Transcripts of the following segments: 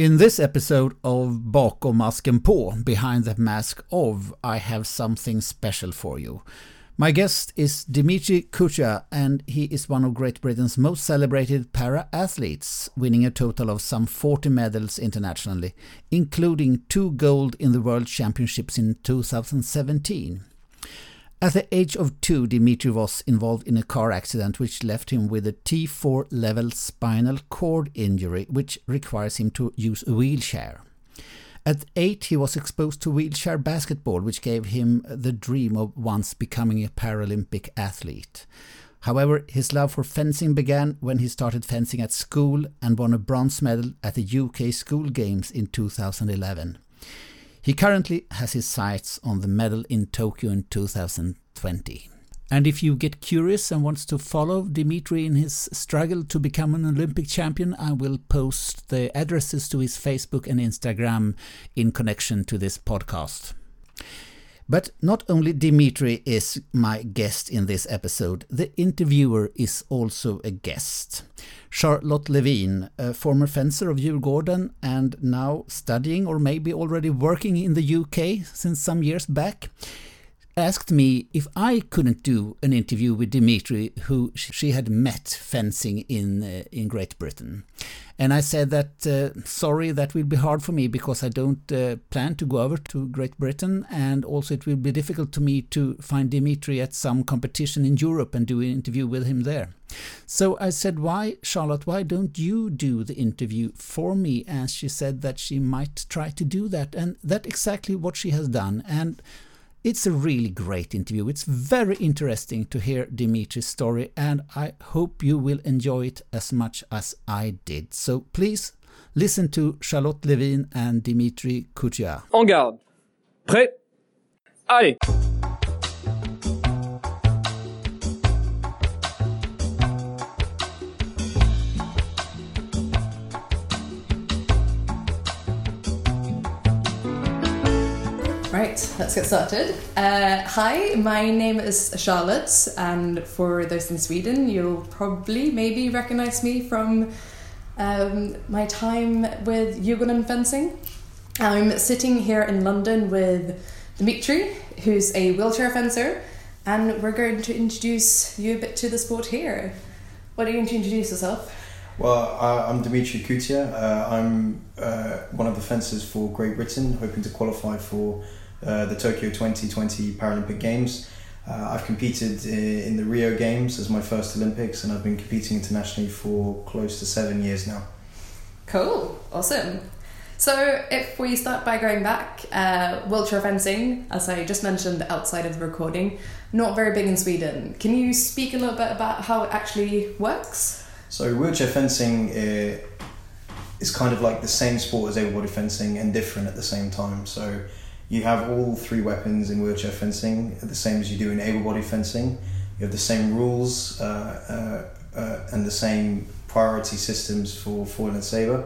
In this episode of Bakom masken på, Behind the Mask of, I have something special for you. My guest is Dimitri Coutya, and he is one of Great Britain's most celebrated para athletes, winning a total of some 40 medals internationally, including two gold in the World Championships in 2017. At the age of two, Dimitri was involved in a car accident which left him with a T4 level spinal cord injury, which requires him to use a wheelchair. At eight, he was exposed to wheelchair basketball, which gave him the dream of once becoming a Paralympic athlete. However, his love for fencing began when he started fencing at school and won a bronze medal at the UK School Games in 2011. He currently has his sights on the medal in Tokyo in 2020. And if you get curious and wants to follow Dimitri in his struggle to become an Olympic champion, I will post the addresses to his Facebook and Instagram in connection to this podcast. But not only Dimitri is my guest in this episode, the interviewer is also a guest. Charlotte Levin, a former fencer of Djurgården and now studying or maybe already working in the UK since some years back, asked me if I couldn't do an interview with Dimitri, who she had met fencing in uh, in Great Britain. And I said that uh, sorry, that will be hard for me because I don't uh, plan to go over to Great Britain, and also it will be difficult to me to find Dimitri at some competition in Europe and do an interview with him there. So I said, "Why, Charlotte? Why don't you do the interview for me?" And she said that she might try to do that, and that's exactly what she has done. And it's a really great interview. It's very interesting to hear Dimitri's story, and I hope you will enjoy it as much as I did. So please listen to Charlotte Levin and Dimitri Coutya. En garde. Prêt Allez Let's get started. Uh, hi, my name is Charlotte, and for those in Sweden, you'll probably maybe recognize me from um, my time with Djurgården fencing. I'm sitting here in London with Dimitri, who's a wheelchair fencer, and we're going to introduce you a bit to the sport here. What are you going to introduce yourself? Well, uh, I'm Dimitri Coutya. Uh, I'm uh, one of the fencers for Great Britain, hoping to qualify for uh, the Tokyo 2020 Paralympic Games. Uh, I've competed in the Rio Games as my first Olympics, and I've been competing internationally for close to seven years now. Cool, awesome. So, if we start by going back, uh, wheelchair fencing, as I just mentioned outside of the recording, not very big in Sweden. Can you speak a little bit about how it actually works? So, wheelchair fencing uh, is kind of like the same sport as able body fencing and different at the same time. So, you have all three weapons in wheelchair fencing, the same as you do in able body fencing. You have the same rules uh, uh, uh, and the same priority systems for foil and saber.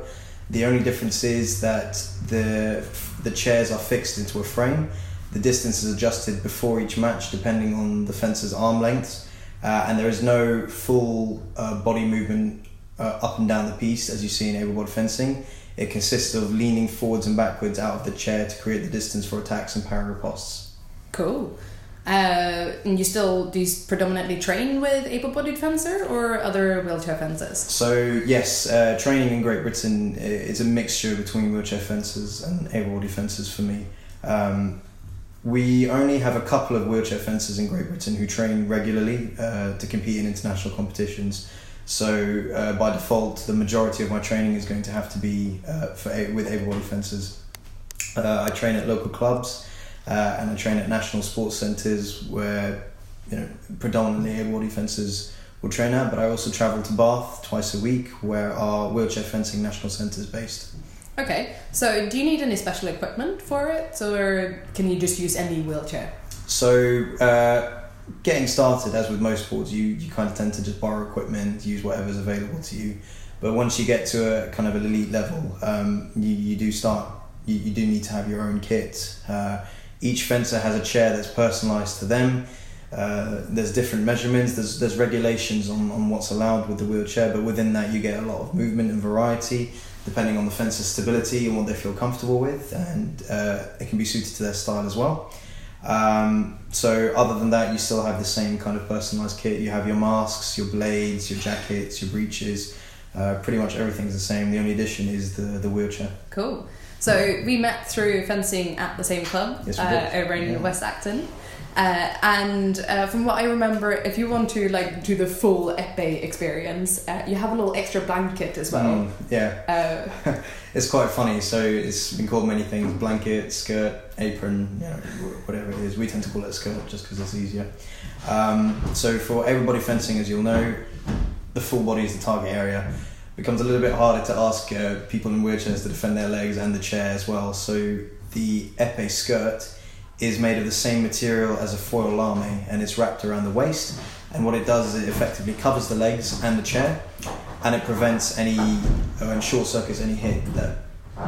The only difference is that the the chairs are fixed into a frame. The distance is adjusted before each match depending on the fencer's arm length, uh, and there is no full uh, body movement uh, up and down the piste as you see in able body fencing. It consists of leaning forwards and backwards out of the chair to create the distance for attacks and parry ripostes. Cool. Uh, and you still do you predominantly train with able-bodied fencer or other wheelchair fencers? So yes, uh, training in Great Britain is a mixture between wheelchair fencers and able-bodied fencers for me. Um, we only have a couple of wheelchair fencers in Great Britain who train regularly uh, to compete in international competitions. So uh, by default, the majority of my training is going to have to be uh, for with able-bodied fencers. Uh, I train at local clubs, uh, and I train at national sports centres where you know predominantly able-bodied fencers will train at. But I also travel to Bath twice a week, where our wheelchair fencing national centre is based. Okay, so do you need any special equipment for it, or can you just use any wheelchair? So uh, getting started, as with most sports, you, you kind of tend to just borrow equipment, use whatever's available to you. But once you get to a kind of an elite level, um, you, you do start, you, you do need to have your own kit. Uh, each fencer has a chair that's personalised to them. Uh, there's different measurements, there's, there's regulations on, on what's allowed with the wheelchair, but within that you get a lot of movement and variety. depending on the fencer's stability and what they feel comfortable with, and uh, it can be suited to their style as well. Um, so other than that, you still have the same kind of personalized kit. You have your masks, your blades, your jackets, your breeches. Uh, pretty much everything's the same. The only addition is the the wheelchair. Cool. So we met through fencing at the same club Yes, uh, over in Yeah. West Acton. Uh, and uh, from what I remember, if you want to like do the full epee experience, uh, you have a little extra blanket as well. Mm, yeah, Uh, it's quite funny. So it's been called many things: blanket, skirt, apron, you know, whatever it is. We tend to call it a skirt just because it's easier. Um, so for everybody fencing, as you'll know, the full body is the target area. Becomes a little bit harder to ask uh, people in wheelchairs to defend their legs and the chair as well. So the epee skirt is made of the same material as a foil lamé and it's wrapped around the waist. And what it does is it effectively covers the legs and the chair, and it prevents any uh, and short circuits any hit that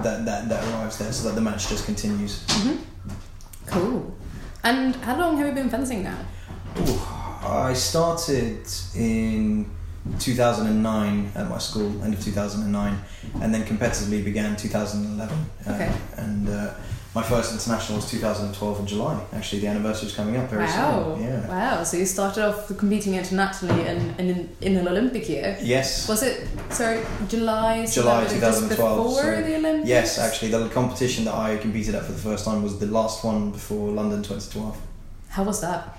that, that that arrives there, so that the match just continues. cool. And how long have you been fencing now? Ooh, I started in 2009 at my school, end of 2009, and then competitively began 2011. Uh, Okay. And uh, my first international was 2012 in July. Actually, the anniversary is coming up very wow. soon. Yeah. Wow. So you started off competing internationally in, in, in an Olympic year. Yes. Was it, sorry, July? July that just 2012, Before so- the Olympics? Yes, actually, the competition that I competed at for the first time was the last one before London 2012. How was that?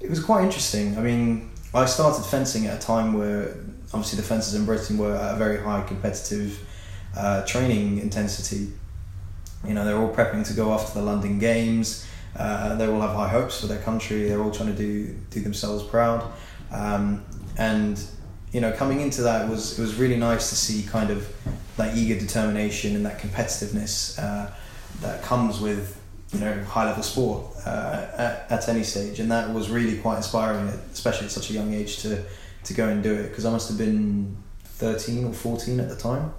It was quite interesting. I mean, I started fencing at a time where obviously the fences in Britain were at a very high competitive uh, training intensity. You know, they're all prepping to go off to the London Games. Uh, they all have high hopes for their country. They're all trying to do do themselves proud. Um, and you know, coming into that was it was really nice to see kind of that eager determination and that competitiveness uh, that comes with you know high level sport uh, at, at any stage, and that was really quite inspiring, especially at such a young age to to go and do it because I must have been thirteen or fourteen at the time.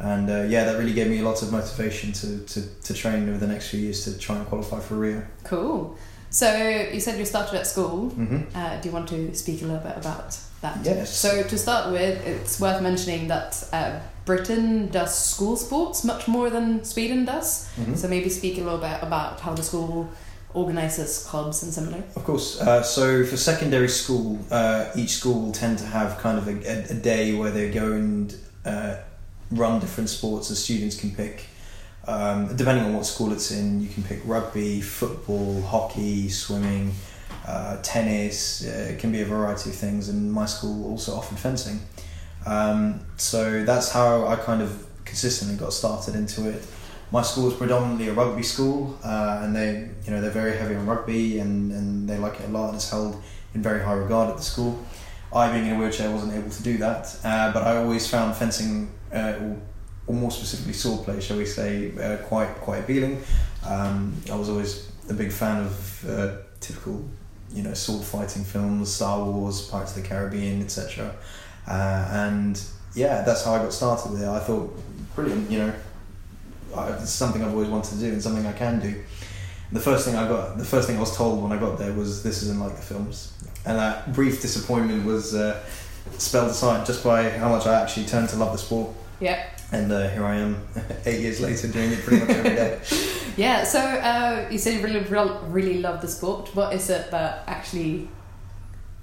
And uh, yeah, that really gave me a lot of motivation to, to, to train over the next few years to try and qualify for Rio. Cool. So you said you started at school. hmm Uh, do you want to speak a little bit about that? Yes. So to start with, it's worth mentioning that uh, Britain does school sports much more than Sweden does. hmm So maybe speak a little bit about how the school organises clubs and similar. Of course. Uh, so for secondary school, uh, each school will tend to have kind of a, a, a day where they go and uh, run different sports as students can pick. Um, depending on what school it's in, you can pick rugby, football, hockey, swimming, uh, tennis. Uh, it can be a variety of things, and my school also offered fencing. Um, so that's how I kind of consistently got started into it. My school is predominantly a rugby school, uh, and they, you know, they're very heavy on rugby, and, and they like it a lot. And it's held in very high regard at the school. I, being in a wheelchair, wasn't able to do that, uh, but I always found fencing, uh, or, or more specifically swordplay, shall we say, uh, quite quite appealing. Um, I was always a big fan of uh, typical, you know, sword fighting films, Star Wars, Pirates of the Caribbean, etc. Uh, and yeah, that's how I got started with it. I thought, brilliant, you know, it's something I've always wanted to do and something I can do. The first thing I got, the first thing I was told when I got there was this isn't like the films, and that brief disappointment was uh, spelled aside just by how much I actually turned to love the sport. Yeah. And uh, here I am, eight years later, doing it pretty much every day. Yeah. So uh, you said you really, really, love the sport. What is it that actually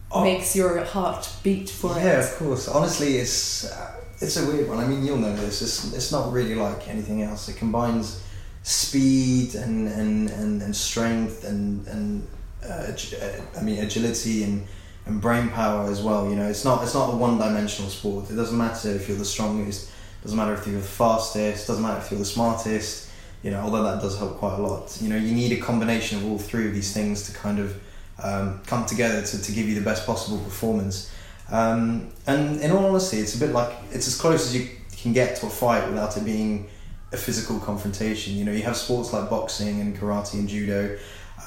Oh. makes your heart beat for yeah, it? Yeah, of course. Honestly, it's uh, it's a weird one. I mean, you'll know this. It's it's not really like anything else. It combines speed and and, and, and strength and and uh, uh, I mean agility and and brain power as well. You know, it's not it's not a one dimensional sport. It doesn't matter if you're the strongest. Doesn't matter if you're the fastest. Doesn't matter if you're the smartest. You know, although that does help quite a lot. You know, you need a combination of all three of these things to kind of um, come together to, to give you the best possible performance. Um, and in all honesty, it's a bit like it's as close as you can get to a fight without it being a physical confrontation. You know, you have sports like boxing and karate and judo,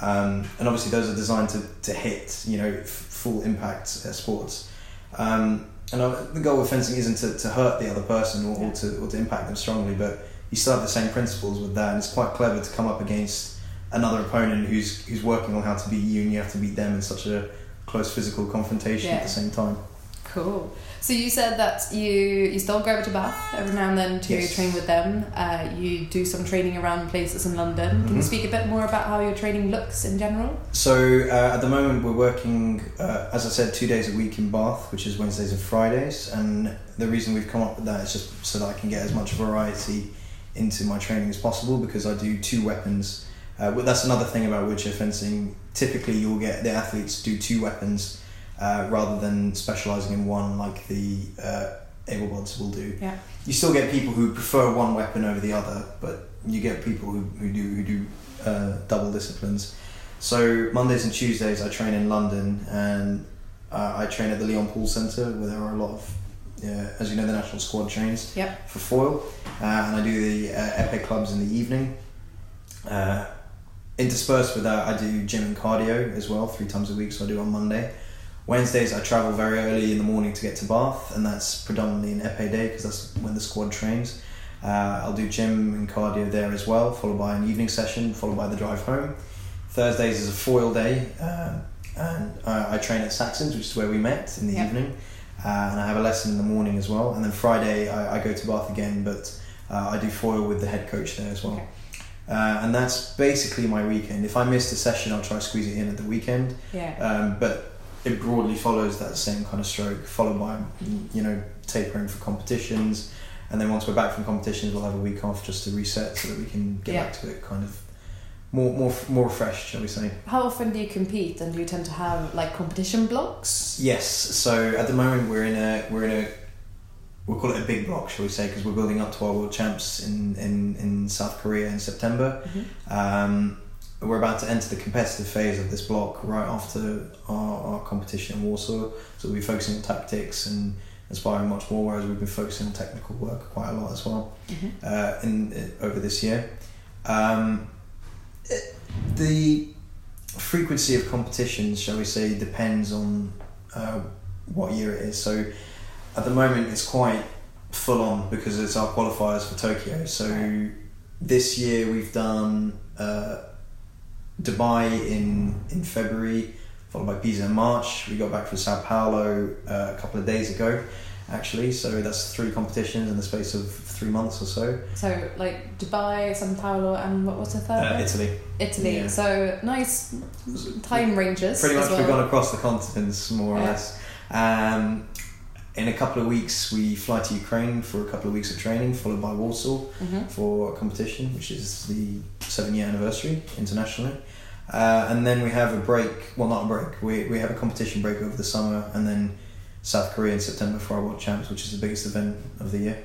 um, and obviously those are designed to, to hit, you know, f- full impact uh, sports. Um, and the goal of fencing isn't to, to hurt the other person or, or, to, or to impact them strongly, but you still have the same principles with that, and it's quite clever to come up against another opponent who's who's working on how to beat you, and you have to beat them in such a close physical confrontation at the same time. Cool. So you said that you you still go over to Bath every now and then to Yes. train with them. Uh, you do some training around places in London. Can you Mhm. speak a bit more about how your training looks in general? So uh, at the moment we're working, uh, as I said, two days a week in Bath, which is Wednesdays and Fridays. And the reason we've come up with that is just so that I can get as much variety into my training as possible because I do two weapons. Uh, that's another thing about wheelchair fencing. Typically, you'll get the athletes do two weapons uh, rather than specialising in one like the uh, able bods will do. Yeah. You still get people who prefer one weapon over the other, but you get people who, who do who do uh, double disciplines. So Mondays and Tuesdays I train in London, and uh, I train at the Leon Paul Centre where there are a lot of, uh, as you know, the national squad trains Yep. for foil, uh, and I do the uh, epee clubs in the evening. Uh, interspersed with that, I do gym and cardio as well three times a week. So I do on Monday. Wednesdays I travel very early in the morning to get to Bath, and that's predominantly an epee day because that's when the squad trains. Uh, I'll do gym and cardio there as well, followed by an evening session, followed by the drive home. Thursdays is a foil day, um, and uh, I train at Saxon's, which is where we met in the Yeah. evening. Uh, and I have a lesson in the morning as well. And then Friday I, I go to Bath again, but uh, I do foil with the head coach there as well. Okay. Uh, and that's basically my weekend. If I missed a session, I'll try to squeeze it in at the weekend. Yeah. Um, but it broadly follows that same kind of stroke, followed by you know tapering for competitions, and then once we're back from competitions, we'll have a week off just to reset so that we can get Yeah. back to it kind of more more more refreshed, shall we say? How often do you compete, and do you tend to have like competition blocks? Yes. So at the moment we're in a we're in a we'll call it a big block, shall we say, because we're building up to our world champs in, in, in South Korea in September. Mhm. Um, we're about to enter the competitive phase of this block right after our, our competition in Warsaw. So we'll be focusing on tactics and inspiring much more, whereas we've been focusing on technical work quite a lot as well Mhm. uh, in, in over this year. Um, it- the frequency of competitions, shall we say, depends on uh, what year it is. So at the moment, it's quite full on because it's our qualifiers for Tokyo. So this year we've done uh, Dubai in in February, followed by Pisa in March. We got back from Sao Paulo uh, a couple of days ago, actually. So that's three competitions in the space of three months or so. So like Dubai, Sao Paulo, and what was the third? Uh? Italy. Italy. yeah. So nice time ranges. Pretty much well. we've gone across the continents more or Yeah. less. Um, in a couple of weeks, we fly to Ukraine for a couple of weeks of training, followed by Warsaw Mhm. for a competition, which is the seven year anniversary internationally. Uh, and then we have a break, well, not a break, we, we have a competition break over the summer, and then South Korea in September for our World Champs, which is the biggest event of the year.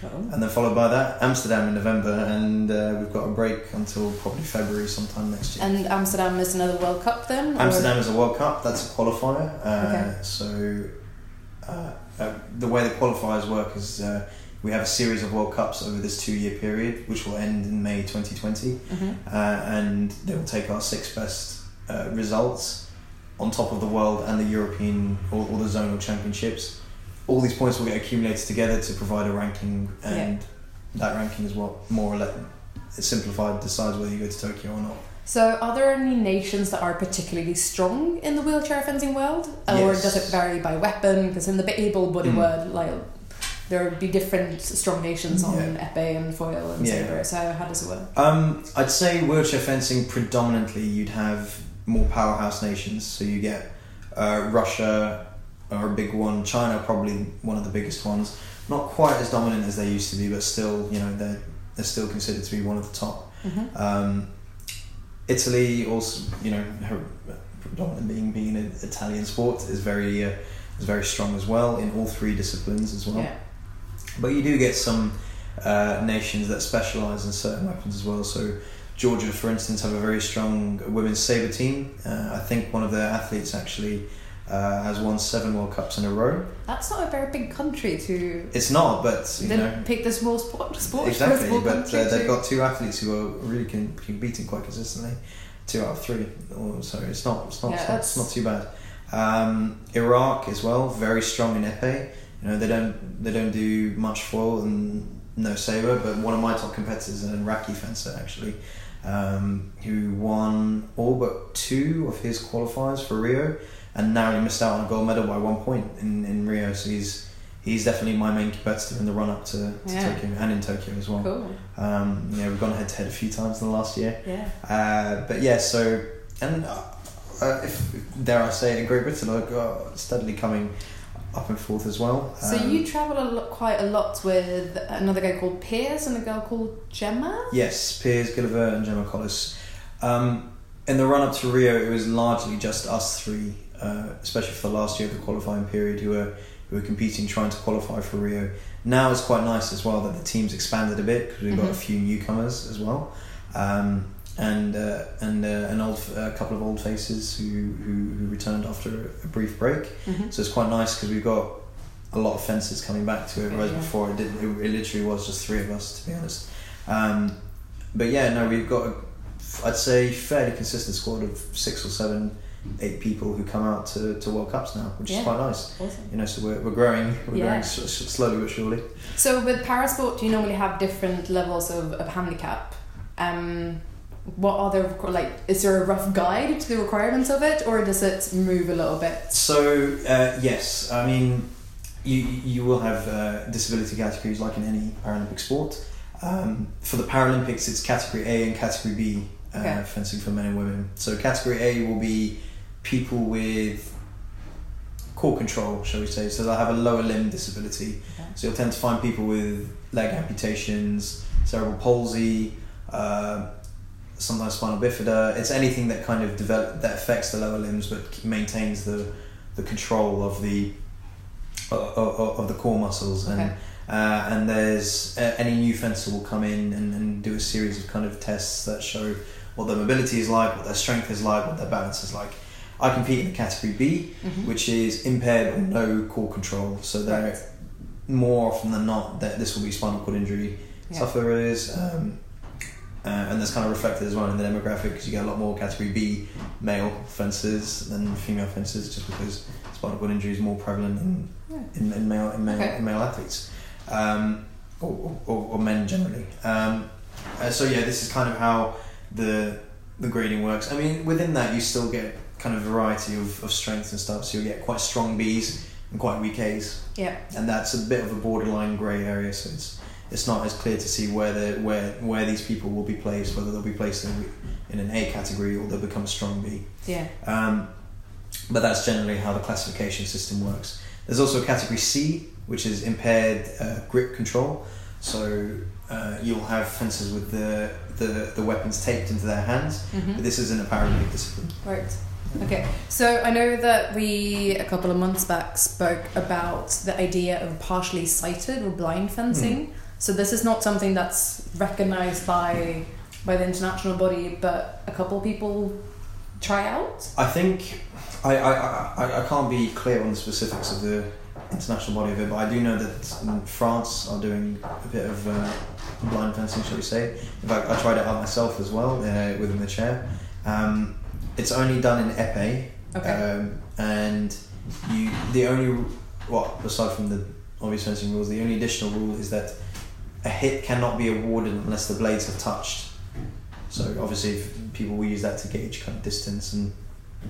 Cool. And then followed by that, Amsterdam in November, and uh, we've got a break until probably February sometime next year. And Amsterdam is another World Cup then? or- Amsterdam is a World Cup. That's a qualifier. Uh, Okay. So uh, uh, the way the qualifiers work is uh, we have a series of World Cups over this two-year period, which will end in May 2020, Mhm. uh, and they will take our six best uh, results on top of the world and the European or, or the zonal championships. All these points will get accumulated together to provide a ranking, and that ranking is what more or less simplified decides whether you go to Tokyo or not. So, are there any nations that are particularly strong in the wheelchair fencing world, or does it vary by weapon? Because in the able-bodied Mm. world, like there would be different strong nations on Yeah. epee and foil and Yeah. saber. So, how does it work? Um, I'd say wheelchair fencing predominantly you'd have more powerhouse nations. So you get uh, Russia are a big one. China probably one of the biggest ones. Not quite as dominant as they used to be, but still, you know, they're they're still considered to be one of the top. Mhm. Um, Italy also, you know, her predominant being being an Italian sport is very uh, is very strong as well in all three disciplines as well. Yeah. But you do get some uh, nations that specialise in certain weapons as well. So Georgia, for instance, have a very strong women's saber team. Uh, I think one of their athletes actually uh, has won seven World Cups in a row. That's not a very big country to. It's not, but you know, pick the small sport. sport exactly, but uh, they've got two athletes who are really can, competing quite consistently, two out of three. Or, so it's not it's not Yeah, it's not, it's not too bad. Um, Iraq as well, very strong in epee. You know they don't they don't do much foil and no saber, but one of my top competitors is an Iraqi fencer actually, um, who won all but two of his qualifiers for Rio. And narrowly missed out on a gold medal by one point in, in Rio. So he's he's definitely my main competitor in the run up to, to Yeah. Tokyo and in Tokyo as well. Cool. Um, yeah, we've gone head to head a few times in the last year. Yeah. Uh, but yeah, so and uh, uh, if dare I say it, in Great Britain, like uh, steadily coming up and forth as well. So Um, you travel a lot, quite a lot with another guy called Piers and a girl called Gemma. Yes, Piers Gilliver and Gemma Collis. Um, in the run up to Rio, it was largely just us three, uh, especially for the last year of the qualifying period, who were who were competing, trying to qualify for Rio. Now it's quite nice as well that the team's expanded a bit because we've got a Mhm. few newcomers as well, um, and uh, and uh, an old a couple of old faces who who, who returned after a brief break. Mm-hmm. So it's quite nice because we've got a lot of fences coming back to it. Whereas Yeah. before it didn't. It, it literally was just three of us, to be honest. Um, but yeah, no, we've got a, I'd say fairly consistent squad of six or seven, eight people who come out to, to World Cups now, which Yeah. is quite nice. Awesome. You know, so we're, we're growing, we're Yeah. growing slowly but surely. So with parasport, do you normally have different levels of, of handicap? Um, what are the like? Is there a rough guide to the requirements of it, or does it move a little bit? So uh, yes, I mean, you you will have uh, disability categories like in any Paralympic sport. Um, for the Paralympics, it's category A and category B uh, Okay. fencing for men and women. So category A will be people with core control, shall we say? So they'll have a lower limb disability. Okay. So you'll tend to find people with leg amputations, cerebral palsy. Uh, sometimes spinal bifida. It's anything that kind of develop that affects the lower limbs but maintains the the control of the of, of, of the core muscles and Okay. uh, and there's uh, any new fencer will come in and, and do a series of kind of tests that show what their mobility is like, what their strength is like, what their balance is like. I compete in the category B, Mhm. which is impaired or no core control. So they're Right. more often than not that this will be spinal cord injury Yeah. sufferers. Um, uh, and that's kind of reflected as well in the demographic because you get a lot more category B male fencers than female fencers just because spinal cord injury is more prevalent in, Yeah. in, in male in male, Okay. in male athletes um, or, or, or men generally. Um, uh, so yeah, this is kind of how the the grading works. I mean, within that you still get kind of variety of, of strengths and stuff. So you'll get quite strong Bs and quite weak As Yeah. and that's a bit of a borderline grey area. So it's it's not as clear to see where the where where these people will be placed, whether they'll be placed in, in an A category or they'll become strong B. Yeah. Um, but that's generally how the classification system works. There's also a category C, which is impaired uh, grip control. So uh, you'll have fencers with the, the, the weapons taped into their hands, Mhm. but this isn't a Paralympic discipline. Right. Okay. So I know that we a couple of months back spoke about the idea of partially sighted or blind fencing. So this is not something that's recognized by by the international body, but a couple people try out. I think I, I, I, I can't be clear on the specifics of the international body of it, but I do know that France are doing a bit of uh, blind fencing, shall we say. In fact, I tried it out myself as well uh, within the chair. Um, it's only done in épée, Okay. um, and you the only well aside from the obvious fencing rules, the only additional rule is that a hit cannot be awarded unless the blades have touched. So obviously, if people will use that to gauge kind of distance and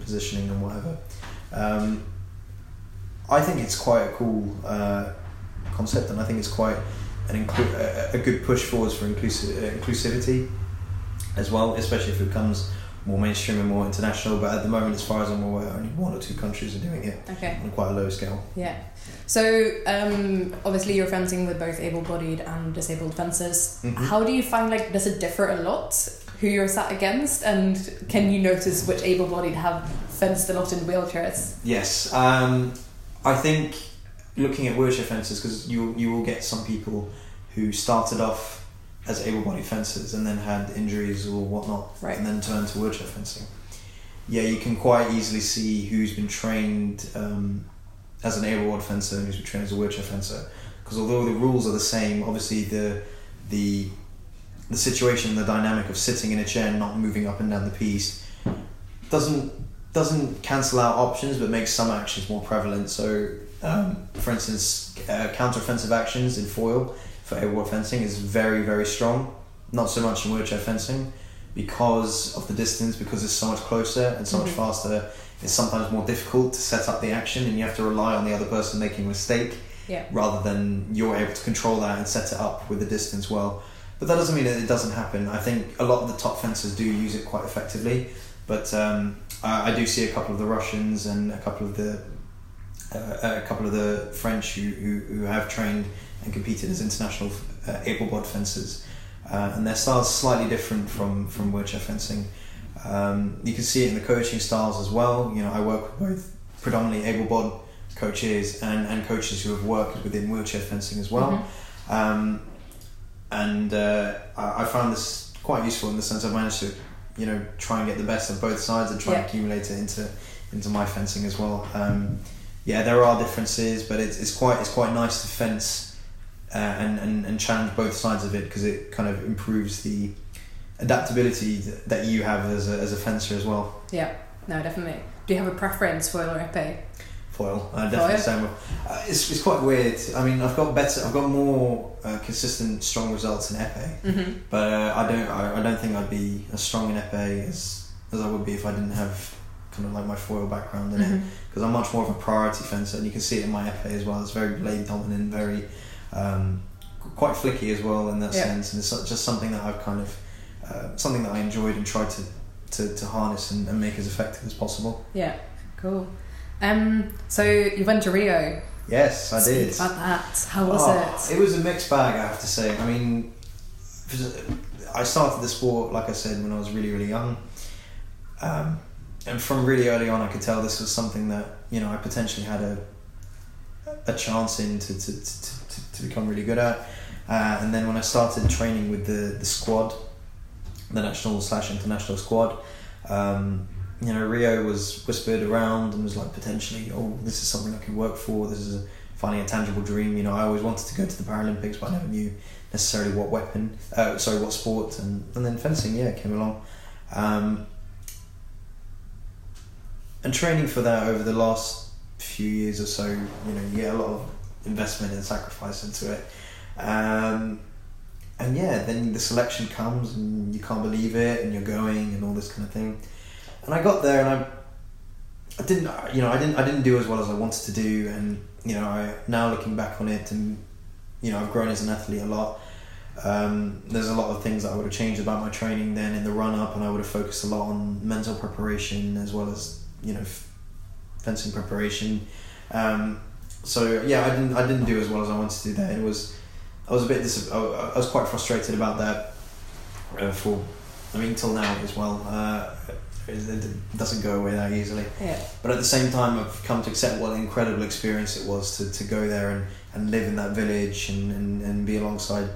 positioning and whatever. Um, I think it's quite a cool uh, concept, and I think it's quite an inclu- a, a good push forwards for inclusive uh, inclusivity as well, especially if it becomes more mainstream and more international. But at the moment, as far as I'm aware, only one or two countries are doing it Okay. on quite a low scale. Yeah. So um, obviously you're fencing with both able-bodied and disabled fencers. Mhm. How do you find like does it differ a lot who you're sat against, and can you notice which able-bodied have fenced a lot in wheelchairs? Yes, um, I think looking at wheelchair fencers because you you will get some people who started off as able-bodied fencers and then had injuries or whatnot, Right. and then turned to wheelchair fencing. Yeah, you can quite easily see who's been trained um, as an able-bodied fencer and who's been trained as a wheelchair fencer. Because although the rules are the same, obviously the the the situation, the dynamic of sitting in a chair and not moving up and down the piste doesn't doesn't cancel out options, but makes some actions more prevalent. So, um, for instance, uh, counter-offensive actions in foil for able fencing is very very strong. Not so much in wheelchair fencing because of the distance, because it's so much closer and so much Mhm. faster. it's sometimes more difficult to set up the action, and you have to rely on the other person making a mistake Yeah. rather than you're able to control that and set it up with the distance well. But that doesn't mean that it doesn't happen. I think a lot of the top fencers do use it quite effectively, but um, I, I do see a couple of the Russians and a couple of the uh, a couple of the French who, who, who have trained and competed as international uh, able-bodied fencers, uh, and their styles slightly different from from wheelchair fencing. Um, you can see it in the coaching styles as well. You know, I work with both predominantly able-bodied coaches and, and coaches who have worked within wheelchair fencing as well. Um, and uh, I, I found this quite useful in the sense I've managed to, you know, try and get the best of both sides and try and accumulate it into into my fencing as well. Um, yeah, there are differences, but it's, it's quite it's quite nice to fence uh, and, and and challenge both sides of it because it kind of improves the adaptability that that you have as a, as a fencer as well. Yeah. No, definitely. Do you have a preference, foil or epee? Foil, I definitely Foil? Uh, it's, it's quite weird. I mean, I've got better, I've got more uh, consistent, strong results in epee, Mm-hmm. but uh, I don't, I, I don't think I'd be as strong in epee as as I would be if I didn't have kind of like my foil background in it. Mhm. Because I'm much more of a priority fencer, and you can see it in my epee as well. It's very blade dominant, very um, quite flicky as well in that Yeah. sense, and it's just something that I've kind of uh, something that I enjoyed and tried to to, to harness and, and make as effective as possible. Yeah. Cool. Um. So you went to Rio. Yes, I did. About that. How was Oh, it? It was a mixed bag, I have to say. I mean, I started the sport, like I said, when I was really, really young. Um, and from really early on, I could tell this was something that, you know, I potentially had a, a chance in to, to, to, to, become really good at. Uh, and then when I started training with the, the squad, the national slash international squad, um, you know, Rio was whispered around and was like potentially, oh, this is something I could work for. This is a, finding a tangible dream. You know, I always wanted to go to the Paralympics, but I never knew necessarily what weapon, uh, sorry, what sport. And, and then fencing, yeah, came along. Um, and training for that over the last few years or so, you know, you get a lot of investment and sacrifice into it. Um, and yeah, then the selection comes and you can't believe it, and you're going and all this kind of thing. And I got there and I, I didn't, you know, I didn't, I didn't do as well as I wanted to do, and you know, I now looking back on it, and you know, I've grown as an athlete a lot. Um, there's a lot of things that I would have changed about my training then in the run up, and I would have focused a lot on mental preparation as well as you know, fencing preparation. Um, so yeah, I didn't, I didn't do as well as I wanted to do there. It was, I was a bit, dis- I was quite frustrated about that. Uh, for, I mean, till now as well. Uh, it it doesn't go away that easily. Yeah. But at the same time, I've come to accept what an incredible experience it was to, to go there and, and live in that village and, and, and be alongside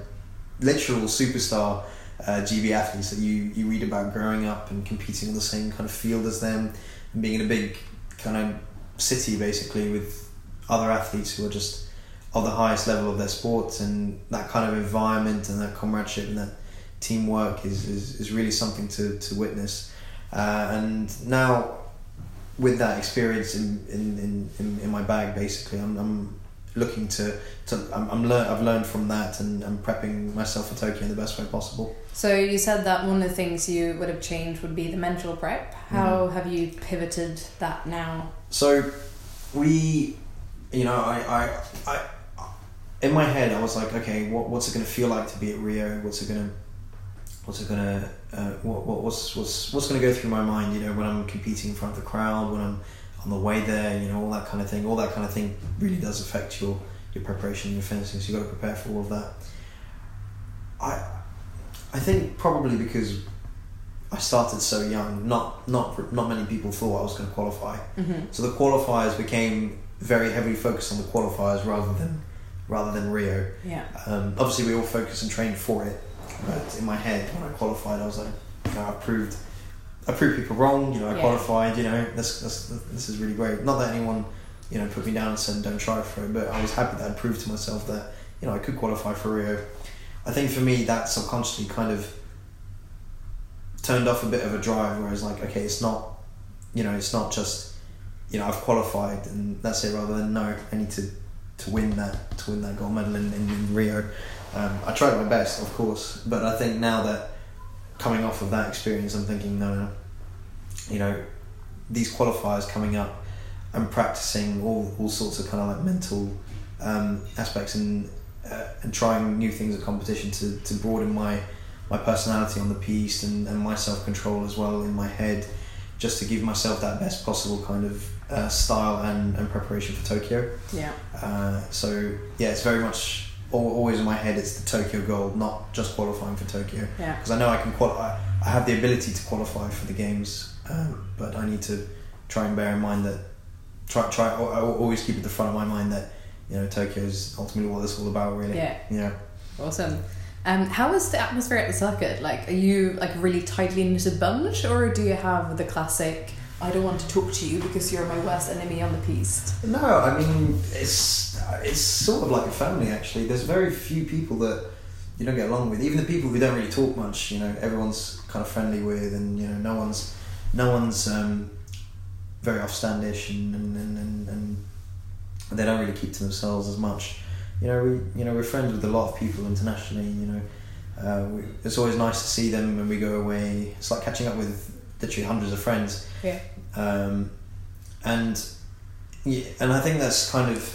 literal superstar uh, GB athletes that you, you read about growing up and competing on the same kind of field as them and being in a big kind of city basically with other athletes who are just of the highest level of their sports and that kind of environment and that comradeship and that teamwork is, is, is really something to, to witness. Uh, and now with that experience in, in, in, in, my bag basically I'm, I'm looking to, to I'm, I'm lear- I've learned from that and I'm prepping myself for Tokyo in the best way possible. So you said that one of the things you would have changed would be the mental prep. How have you pivoted that now? So we, you know, I, I, I, in my head, I was like, okay, what, what's it going to feel like to be at Rio? What's it going to, what's it going to, uh, what, what, what's, what's, what's going to go through my mind? You know, when I'm competing in front of the crowd, when I'm on the way there, you know, all that kind of thing. All that kind of thing really does affect your your preparation, your fencing. So you've got to prepare for all of that. I, I think probably because I started so young. Not not not many people thought I was going to qualify. Mm-hmm. So the qualifiers became very heavily focused on the qualifiers rather than rather than Rio. Yeah. Um, obviously, we all focused and trained for it. But in my head, when I qualified, I was like, you know, I proved, I proved people wrong. You know, I Yeah. qualified. You know, this, this this is really great. Not that anyone, you know, put me down and said don't try for it, but I was happy that I proved to myself that you know I could qualify for Rio. I think for me, that subconsciously kind of turned off a bit of a drive, where it's like, okay, it's not, you know, it's not just, you know, I've qualified and that's it. Rather than no, I need to to win that to win that gold medal in, in, in Rio. Um, I tried my best, of course, but I think now that coming off of that experience, I'm thinking, no, no, you know, these qualifiers coming up and practicing all, all sorts of kind of like mental um, aspects and uh, and trying new things at competition to, to broaden my my personality on the piste and, and my self control as well in my head, just to give myself that best possible kind of uh, style and, and preparation for Tokyo. Yeah. Uh, so yeah, it's very much always in my head. It's the Tokyo goal, not just qualifying for Tokyo. Yeah. Because I know I can qualify. I have the ability to qualify for the games, um, but I need to try and bear in mind that try try. I always keep at the front of my mind that you know Tokyo is ultimately what it's all about, really. Yeah. Yeah. Awesome. Um, how is the atmosphere at the circuit? Like, are you like really tightly knitted bunch, or do you have the classic? I don't want to talk to you because you're my worst enemy on the piste. No, I mean it's it's sort of like a family actually. There's very few people that you don't get along with. Even the people who don't really talk much, you know, everyone's kind of friendly with, and you know, no one's no one's um, very offstandish, and and, and, and they don't really keep to themselves as much. You know, we you know we're friends with a lot of people internationally. You know, uh, we, it's always nice to see them when we go away. It's like catching up with literally hundreds of friends. Yeah. Um, and yeah, and I think that's kind of.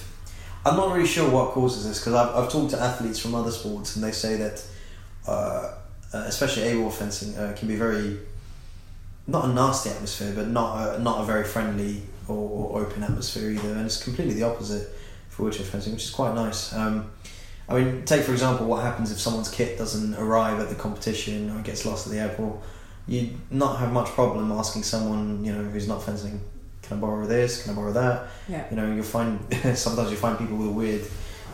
I'm not really sure what causes this because I've, I've talked to athletes from other sports and they say that, uh, uh, especially AWOL fencing, uh, can be very, not a nasty atmosphere, but not a, not a very friendly or, or open atmosphere either. And it's completely the opposite for wheelchair fencing, which is quite nice. Um, I mean, take for example what happens if someone's kit doesn't arrive at the competition or gets lost at the airport. You'd not have much problem asking someone you know who's not fencing, can I borrow this? Can I borrow that? Yeah. You know, you'll find sometimes you find people with a weird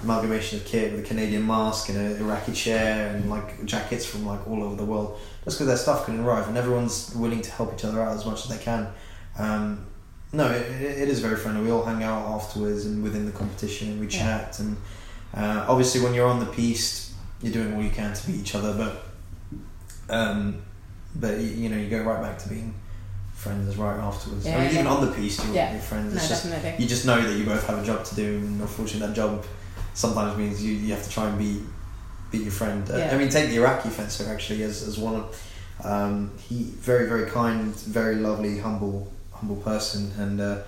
amalgamation of kit with a Canadian mask and a Iraqi chair and like jackets from like all over the world, just because their stuff can arrive and everyone's willing to help each other out as much as they can. Um, no, it, it is very friendly. We all hang out afterwards and within the competition and we Yeah. chat and uh, obviously when you're on the piste, you're doing all you can to beat each other, but um, but you, know you go right back to being friends right afterwards. I Yeah, mean, even on the piste, you're, Yeah. friends. No, just, definitely. you just know that you both have a job to do, and unfortunately, that job sometimes means you, you have to try and beat beat your friend. Uh, Yeah. I mean, take the Iraqi fencer actually as, as one of um, he very very kind, very lovely, humble humble person, and uh,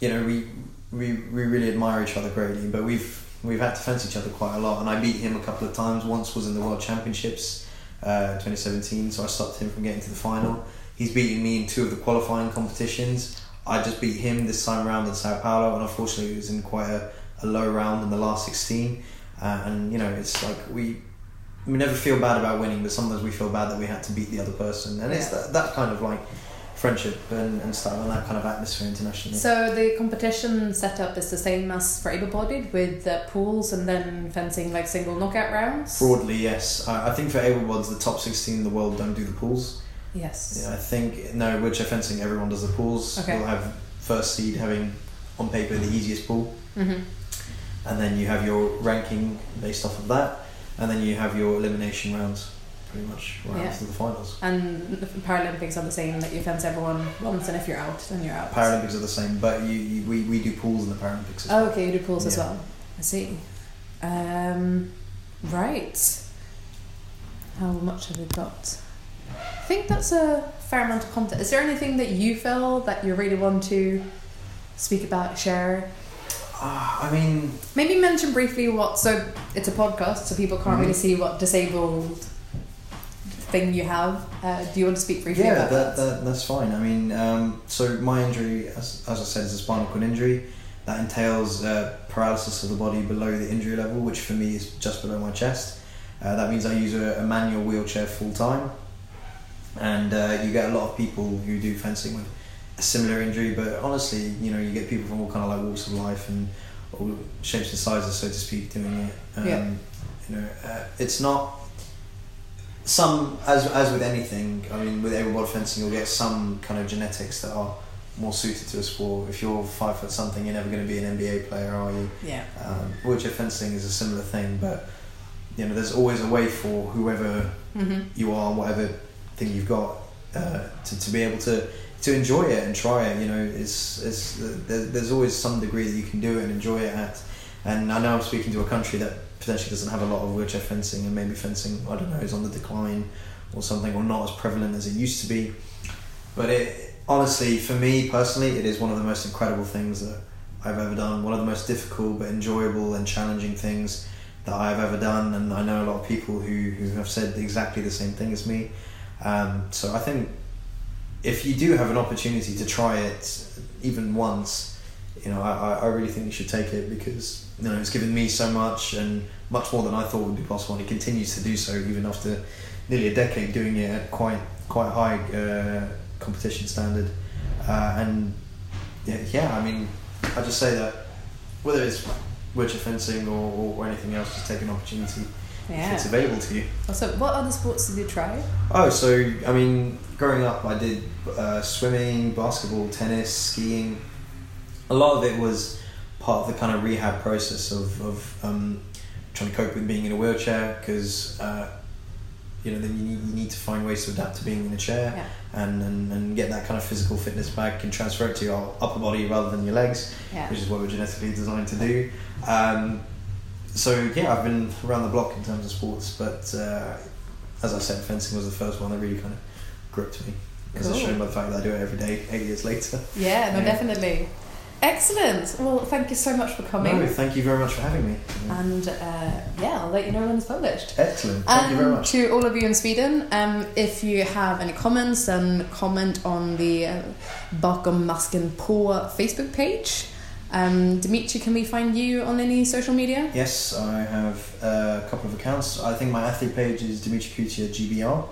you know we we we really admire each other greatly. But we've we've had to fence each other quite a lot, and I beat him a couple of times. Once was in the World Championships, uh, 2017, so I stopped him from getting to the final. He's beaten me in two of the qualifying competitions. I just beat him this time around in Sao Paulo, and unfortunately, it was in quite a, a low round in the last 16. Uh, and you know, it's like we we never feel bad about winning, but sometimes we feel bad that we had to beat the other person, and it's that, that kind of like friendship and, and stuff, and that kind of atmosphere internationally. So the competition setup is the same as for able-bodied with uh, pools and then fencing like single knockout rounds. Broadly, yes. I, I think for able bods, the top 16 in the world don't do the pools. Yes. Yeah, I think no, wheelchair fencing, everyone does the pools. Okay. We'll have first seed having on paper the easiest pool, Mm-hmm. and then you have your ranking based off of that, and then you have your elimination rounds, pretty much right Yeah. to the finals. And the Paralympics are the same. Like you fence everyone once, and if you're out, then you're out. Paralympics are the same, but you, you we, we do pools in the Paralympics as Oh, well. okay, you do pools as well. I see. Um, right. How much have we got? I think that's a fair amount of content. Is there anything that you feel that you really want to speak about, share? Ah, I mean, Maybe mention briefly what. So it's a podcast, so people can't Mhm. really see what disabled thing you have. Uh, do you want to speak briefly yeah, about that, that? that that's fine. I mean, um, so my injury, as, as I said, is a spinal cord injury. That entails uh, paralysis of the body below the injury level, which for me is just below my chest. Uh, that means I use a, a manual wheelchair full time, and uh, you get a lot of people who do fencing with a similar injury. But honestly, you know, you get people from all kind of like walks of life and all shapes and sizes, so to speak, doing it. Um, Yeah. You know, uh, it's not some as as with anything. I mean, with able body fencing, you'll get some kind of genetics that are more suited to a sport. If you're five foot something, you're never going to be an NBA player, are you? yeah. Um, wheelchair fencing is a similar thing, but you know, there's always a way for whoever Mm-hmm. you are, whatever thing you've got, uh, to, to be able to to enjoy it and try it. You know, it's it's there, there's always some degree that you can do it and enjoy it at. And I know I'm speaking to a country that potentially doesn't have a lot of wheelchair fencing, and maybe fencing I don't know is on the decline or something, or not as prevalent as it used to be. But it honestly, for me personally, it is one of the most incredible things that I've ever done. One of the most difficult but enjoyable and challenging things that I've ever done. And I know a lot of people who, who have said exactly the same thing as me. Um, so I think if you do have an opportunity to try it even once, you know, I, I really think you should take it because you know it's given me so much and much more than I thought would be possible, and it continues to do so even after nearly a decade doing it at quite quite high uh, competition standard. Uh, and yeah, yeah, I mean, I just say that whether it's wheelchair fencing or, or anything else, just take an opportunity Yeah. if it's available to you. So, what other sports did you try? Oh, so I mean, growing up, I did uh, swimming, basketball, tennis, skiing. A lot of it was part of the kind of rehab process of, of um, trying to cope with being in a wheelchair because uh, you know then you need, you need to find ways to adapt to being in a chair Yeah. and, and, and get that kind of physical fitness back and transfer it to your upper body rather than your legs Yeah. which is what we're genetically designed to do. Um, so yeah, I've been around the block in terms of sports, but uh, as I said, fencing was the first one that really kind of gripped me. As Cool. shown by the fact that I do it every day, eight years later. Yeah, no, Yeah. definitely. Excellent. Well, thank you so much for coming. No, thank you very much for having me. And uh, yeah, I'll let you know when it's published. Excellent. Thank you very much. to all of you in Sweden, um, if you have any comments, then comment on the uh, Bakom Masken på Facebook page. Um, Dimitri, can we find you on any social media? Yes, I have a couple of accounts. I think my athlete page is Dimitri Coutya GBR,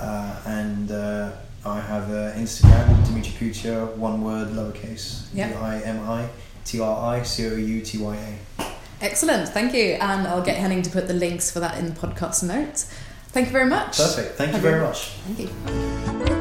uh, and uh, I have uh, Instagram Dimitri Coutya, one word, lowercase, D Yeah. I M I T R I C O U T Y A. Excellent, thank you. And I'll get Henning to put the links for that in the podcast notes. Thank you very much. Perfect. Thank you very you- much. Thank you.